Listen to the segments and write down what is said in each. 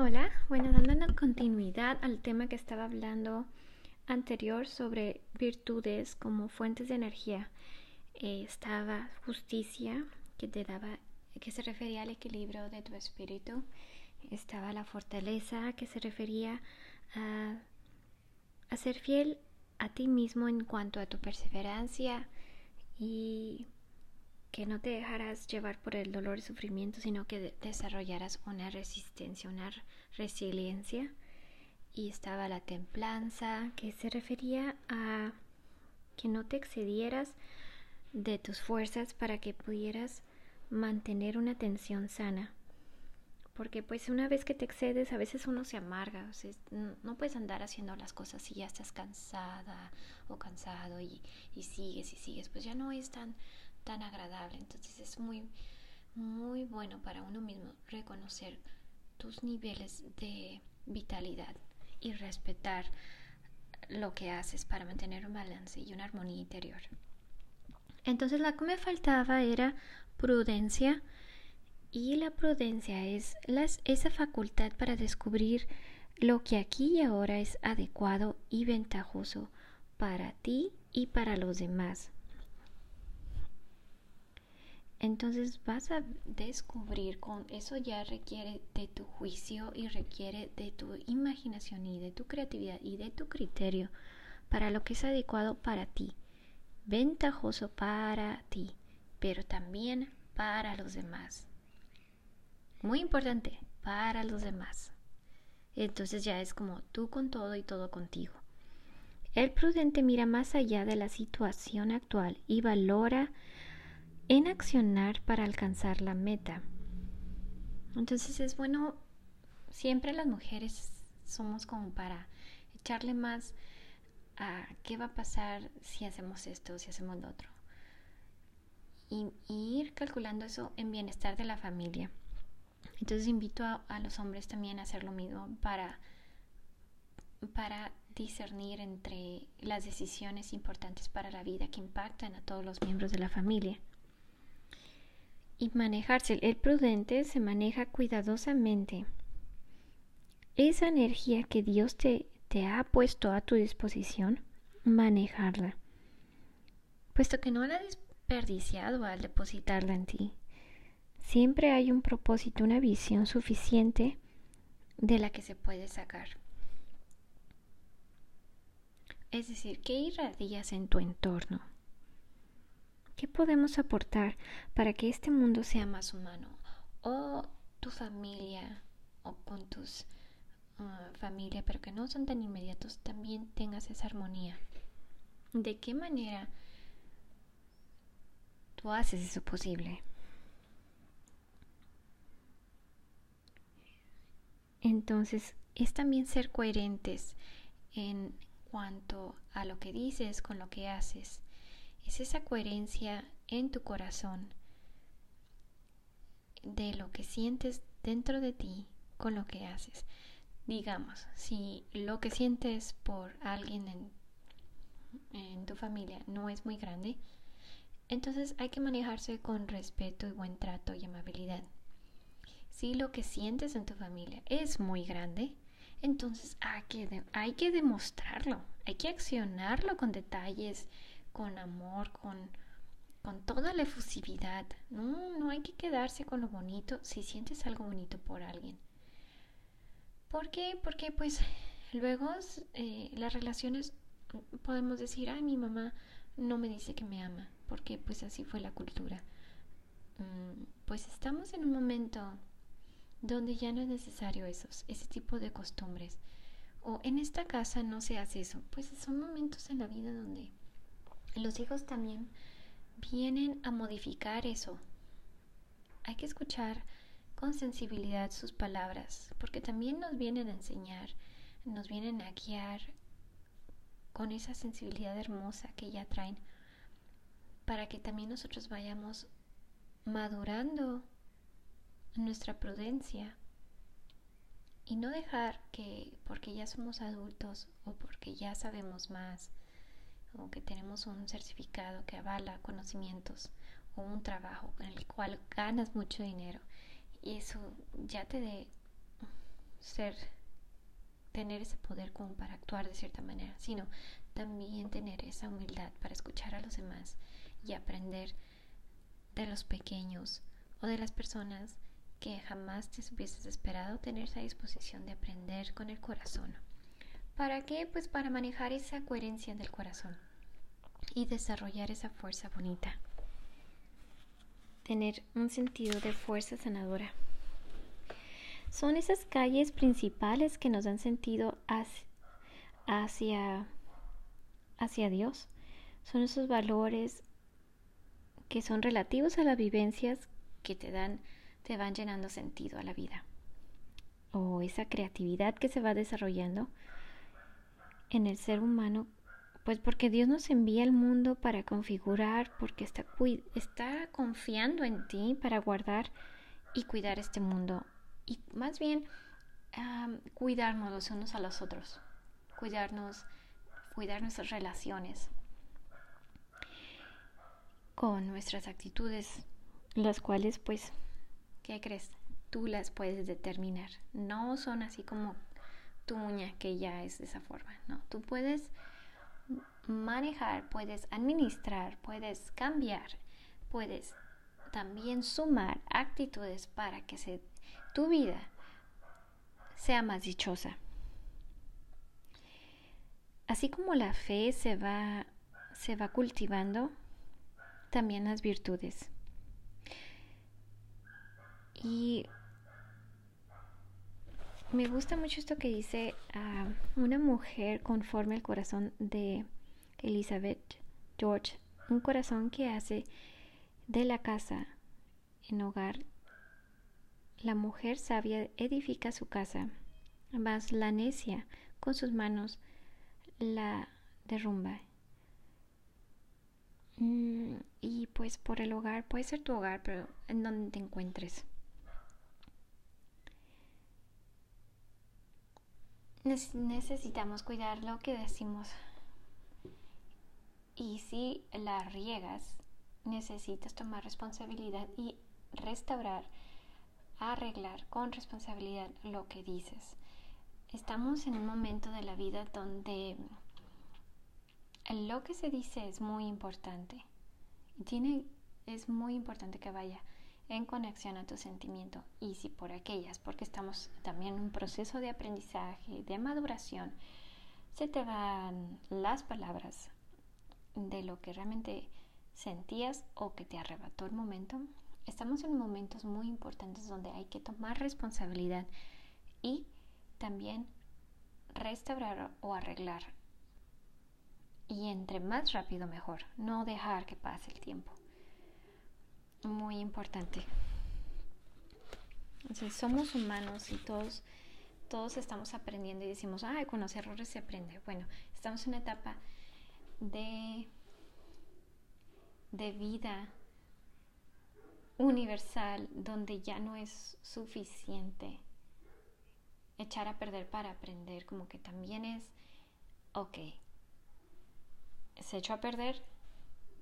Hola, bueno, dando continuidad al tema que estaba hablando anterior sobre virtudes como fuentes de energía, eh, estaba justicia que te daba, que se refería al equilibrio de tu espíritu, estaba la fortaleza que se refería a, a ser fiel a ti mismo en cuanto a tu perseverancia y que no te dejaras llevar por el dolor y sufrimiento, sino que desarrollaras una resistencia, una resiliencia. Y estaba la templanza, que se refería a que no te excedieras de tus fuerzas para que pudieras mantener una tensión sana. Porque pues una vez que te excedes, a veces uno se amarga, no puedes andar haciendo las cosas si ya estás cansada o cansado y, y sigues y sigues, pues ya no es tan, tan agradable. Entonces es muy, muy bueno para uno mismo reconocer tus niveles de vitalidad y respetar lo que haces para mantener un balance y una armonía interior. Entonces la que me faltaba era prudencia y la prudencia es esa facultad para descubrir lo que aquí y ahora es adecuado y ventajoso para ti y para los demás. Entonces vas a descubrir con eso ya requiere de tu juicio y requiere de tu imaginación y de tu creatividad y de tu criterio para lo que es adecuado para ti, ventajoso para ti, pero también para los demás. Muy importante, para los demás. Entonces ya es como tú con todo y todo contigo. El prudente mira más allá de la situación actual y valora en accionar para alcanzar la meta. Entonces es bueno, siempre las mujeres somos como para echarle más a qué va a pasar si hacemos esto, si hacemos lo otro. Y, ir calculando eso en bienestar de la familia. Entonces invito a, a, los hombres también a hacer lo mismo para, para discernir entre las decisiones importantes para la vida que impactan a todos los miembros de la familia y manejarse. El prudente se maneja cuidadosamente. Esa energía que Dios te, te ha puesto a tu disposición, manejarla. Puesto que no la has desperdiciado al depositarla en ti. Siempre hay un propósito, una visión suficiente de la que se puede sacar. Es decir, ¿qué irradias en tu entorno? ¿Qué podemos aportar para que este mundo sea más humano? O tu familia o con tus uh, familia, pero que no son tan inmediatos, también tengas esa armonía. ¿De qué manera tú haces eso posible? Entonces, es también ser coherentes en cuanto a lo que dices con lo que haces es esa coherencia en tu corazón de lo que sientes dentro de ti con lo que haces. Digamos, si lo que sientes por alguien en, en tu familia no es muy grande, entonces hay que manejarse con respeto y buen trato y amabilidad. Si lo que sientes en tu familia es muy grande, entonces hay que, hay que demostrarlo, hay que accionarlo con detalles con amor, con, con toda la efusividad. No, no hay que quedarse con lo bonito si sientes algo bonito por alguien. ¿Por qué? Porque pues luego eh, las relaciones podemos decir, ay, mi mamá no me dice que me ama, porque pues así fue la cultura. Mm, pues estamos en un momento donde ya no es necesario esos, ese tipo de costumbres. O en esta casa no se hace eso. Pues son momentos en la vida donde los hijos también vienen a modificar eso. Hay que escuchar con sensibilidad sus palabras, porque también nos vienen a enseñar, nos vienen a guiar con esa sensibilidad hermosa que ya traen, para que también nosotros vayamos madurando nuestra prudencia y no dejar que porque ya somos adultos o porque ya sabemos más que tenemos un certificado que avala conocimientos o un trabajo en el cual ganas mucho dinero y eso ya te dé ser tener ese poder como para actuar de cierta manera, sino también tener esa humildad para escuchar a los demás y aprender de los pequeños o de las personas que jamás te hubieses esperado tener esa disposición de aprender con el corazón. ¿Para qué? Pues para manejar esa coherencia del corazón y desarrollar esa fuerza bonita. Tener un sentido de fuerza sanadora. Son esas calles principales que nos dan sentido hacia, hacia, Dios. Son esos valores que son relativos a las vivencias que te dan, te van llenando sentido a la vida. O esa creatividad que se va desarrollando en el ser humano, pues porque Dios nos envía al mundo para configurar, porque está, está confiando en ti para guardar y cuidar este mundo. Y más bien cuidarnos los unos a los otros, cuidarnos, cuidar nuestras relaciones con nuestras actitudes, las cuales pues, ¿qué crees? Tú las puedes determinar. No son así como tu uña que ya es de esa forma. No, tú puedes manejar, puedes administrar, puedes cambiar, puedes también sumar actitudes para que tu vida sea más dichosa. Así como la fe se va, se va cultivando, también las virtudes. Y me gusta mucho esto que dice ah, una mujer conforme al corazón de Elizabeth George, un corazón que hace de la casa en hogar. La mujer sabia edifica su casa, mas la necia con sus manos la derrumba. Mm, y pues por el hogar, puede ser tu hogar, pero en donde te encuentres. necesitamos cuidar lo que decimos. Y si la riegas, necesitas tomar responsabilidad y restaurar, arreglar con responsabilidad lo que dices. Estamos en un momento de la vida donde lo que se dice es muy importante. Tiene, es muy importante que vaya en conexión a tu sentimiento y si por aquellas, porque estamos también en un proceso de aprendizaje, de maduración, se te van las palabras de lo que realmente sentías o que te arrebató el momento, estamos en momentos muy importantes donde hay que tomar responsabilidad y también restaurar o arreglar. Y entre más rápido mejor, no dejar que pase el tiempo muy importante. somos humanos y todos, todos estamos aprendiendo y decimos, ay, con los errores se aprende. Bueno, estamos en una etapa de, de vida universal donde ya no es suficiente echar a perder para aprender, como que también es, ok, se echó a perder,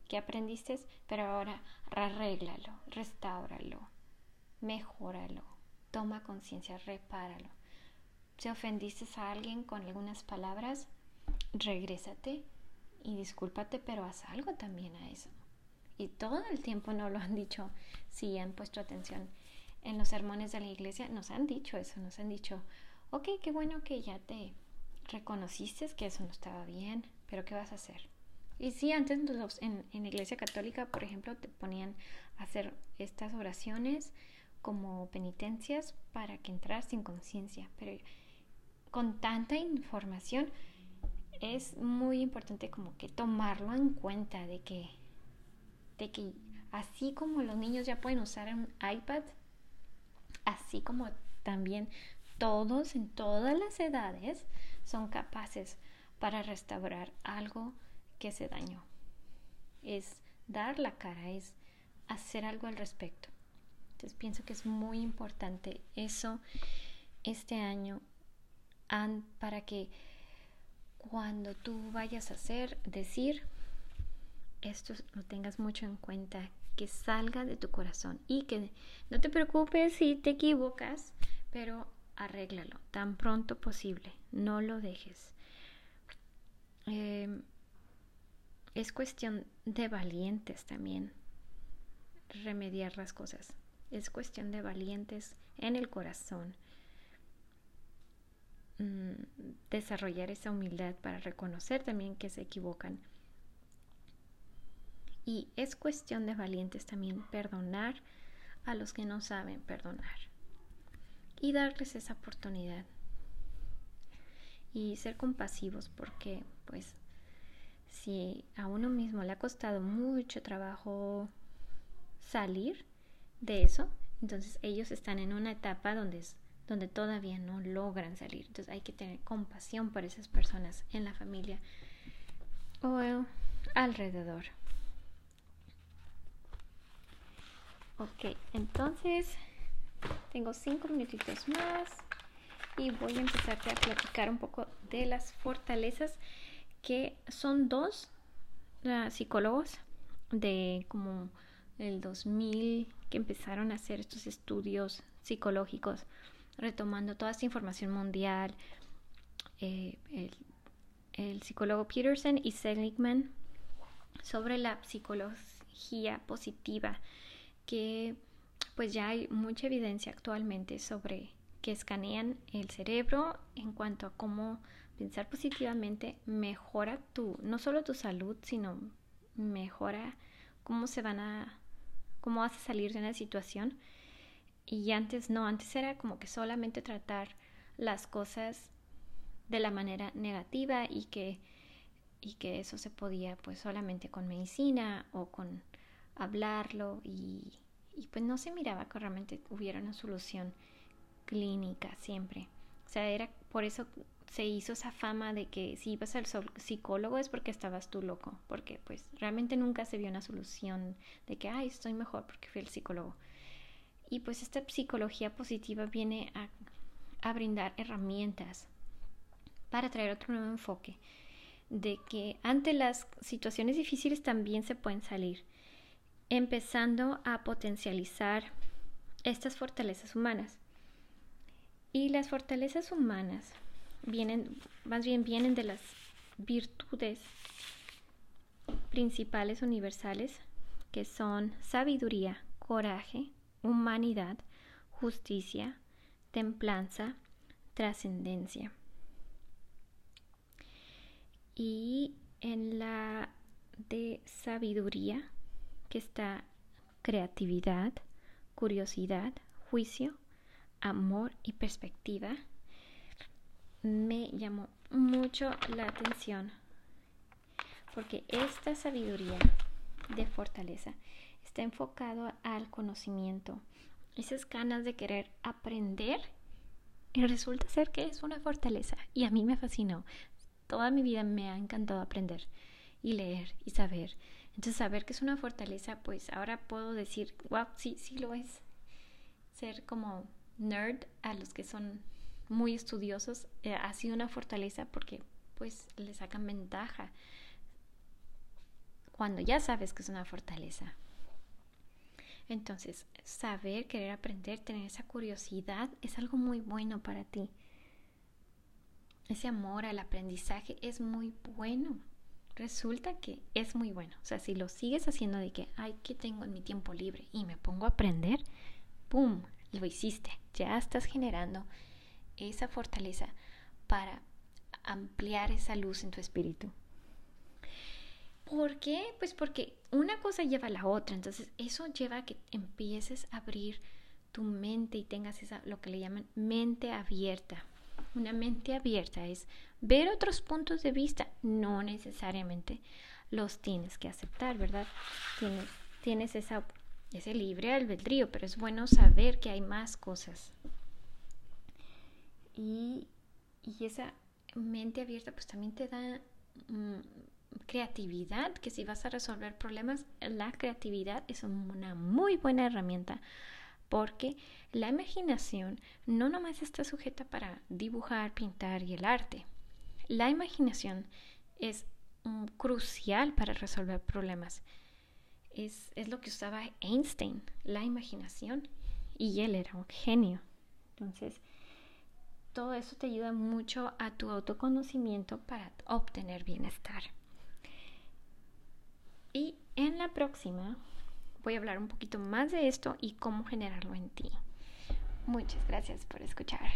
que aprendiste, pero ahora arréglalo, restáuralo, mejóralo, toma conciencia, repáralo. Si ofendiste a alguien con algunas palabras, regrésate y discúlpate, pero haz algo también a eso. Y todo el tiempo no lo han dicho, si han puesto atención en los sermones de la iglesia, nos han dicho eso, nos han dicho, ok, qué bueno que ya te reconociste que eso no estaba bien, pero ¿qué vas a hacer? Y sí, antes en, en la iglesia católica, por ejemplo, te ponían a hacer estas oraciones como penitencias para que entras sin conciencia. Pero con tanta información es muy importante como que tomarlo en cuenta de que, de que así como los niños ya pueden usar un iPad, así como también todos en todas las edades son capaces para restaurar algo que se dañó. Es dar la cara, es hacer algo al respecto. Entonces pienso que es muy importante eso este año para que cuando tú vayas a hacer, decir, esto lo tengas mucho en cuenta, que salga de tu corazón y que no te preocupes si te equivocas, pero arréglalo tan pronto posible, no lo dejes. Em, es cuestión de valientes también remediar las cosas. Es cuestión de valientes en el corazón. Mm, desarrollar esa humildad para reconocer también que se equivocan. Y es cuestión de valientes también perdonar a los que no saben perdonar. Y darles esa oportunidad. Y ser compasivos porque pues si a uno mismo le ha costado mucho trabajo salir de eso, entonces ellos están en una etapa donde, donde todavía no logran salir. Entonces hay que tener compasión por esas personas en la familia o alrededor. Ok, entonces tengo cinco minutitos más y voy a empezar a platicar un poco de las fortalezas que son dos psicólogos de como el 2000 que empezaron a hacer estos estudios psicológicos, retomando toda esta información mundial. Eh, el, psicólogo Peterson y Seligman sobre la psicología positiva, que pues ya hay mucha evidencia actualmente sobre que escanean el cerebro en cuanto a cómo pensar positivamente mejora tu, no solo tu salud, sino mejora cómo se van a cómo vas a salir de una situación. Y antes no, antes era como que solamente tratar las cosas de la manera negativa y que, y que eso se podía pues solamente con medicina o con hablarlo y, y pues no se miraba que realmente hubiera una solución clínica siempre. O sea, era por eso se hizo esa fama de que si ibas al psicólogo es porque estabas tú loco, porque pues realmente nunca se vio una solución de que, ay, estoy mejor porque fui al psicólogo. Y pues esta psicología positiva viene a, brindar herramientas para traer otro nuevo enfoque, de que ante las situaciones difíciles también se pueden salir, empezando a potencializar estas fortalezas humanas. Y las fortalezas humanas vienen, más bien vienen de las virtudes principales universales que son sabiduría, coraje, humanidad, justicia, templanza, trascendencia. Y en la de sabiduría que está creatividad, curiosidad, juicio, amor y perspectiva me llamó mucho la atención porque esta sabiduría de fortaleza está enfocado al conocimiento, esas ganas de querer aprender y resulta ser que es una fortaleza y a mí me fascinó. Toda mi vida me ha encantado aprender y leer y saber. Entonces saber que es una fortaleza, pues ahora puedo decir, wow, sí, sí lo es. Ser como nerd a los que son muy estudiosos eh, ha sido una fortaleza porque pues le sacan ventaja cuando ya sabes que es una fortaleza. Entonces, saber, querer aprender, tener esa curiosidad es algo muy bueno para ti. Ese amor al aprendizaje es muy bueno. Resulta que es muy bueno. O sea, si lo sigues haciendo de que, ay, ¿qué tengo en mi tiempo libre? Y me pongo a aprender, ¡pum! Lo hiciste. Ya estás generando esa fortaleza para ampliar esa luz en tu espíritu. ¿Por qué? Pues porque una cosa lleva a la otra, entonces eso lleva a que empieces a abrir tu mente y tengas esa lo que le llaman mente abierta. Una mente abierta es ver otros puntos de vista, no necesariamente los tienes que aceptar, ¿verdad? Tienes, tienes esa, ese libre albedrío, pero es bueno saber que hay más cosas y, esa mente abierta pues también te da mm, creatividad, que si vas a resolver problemas, la creatividad es una muy buena herramienta porque la imaginación no nomás está sujeta para dibujar, pintar y el arte. La imaginación es crucial para resolver problemas. Es, es, lo que usaba Einstein, la imaginación, y él era un genio. Entonces, todo eso te ayuda mucho a tu autoconocimiento para obtener bienestar. Y en la próxima voy a hablar un poquito más de esto y cómo generarlo en ti. Muchas gracias por escuchar.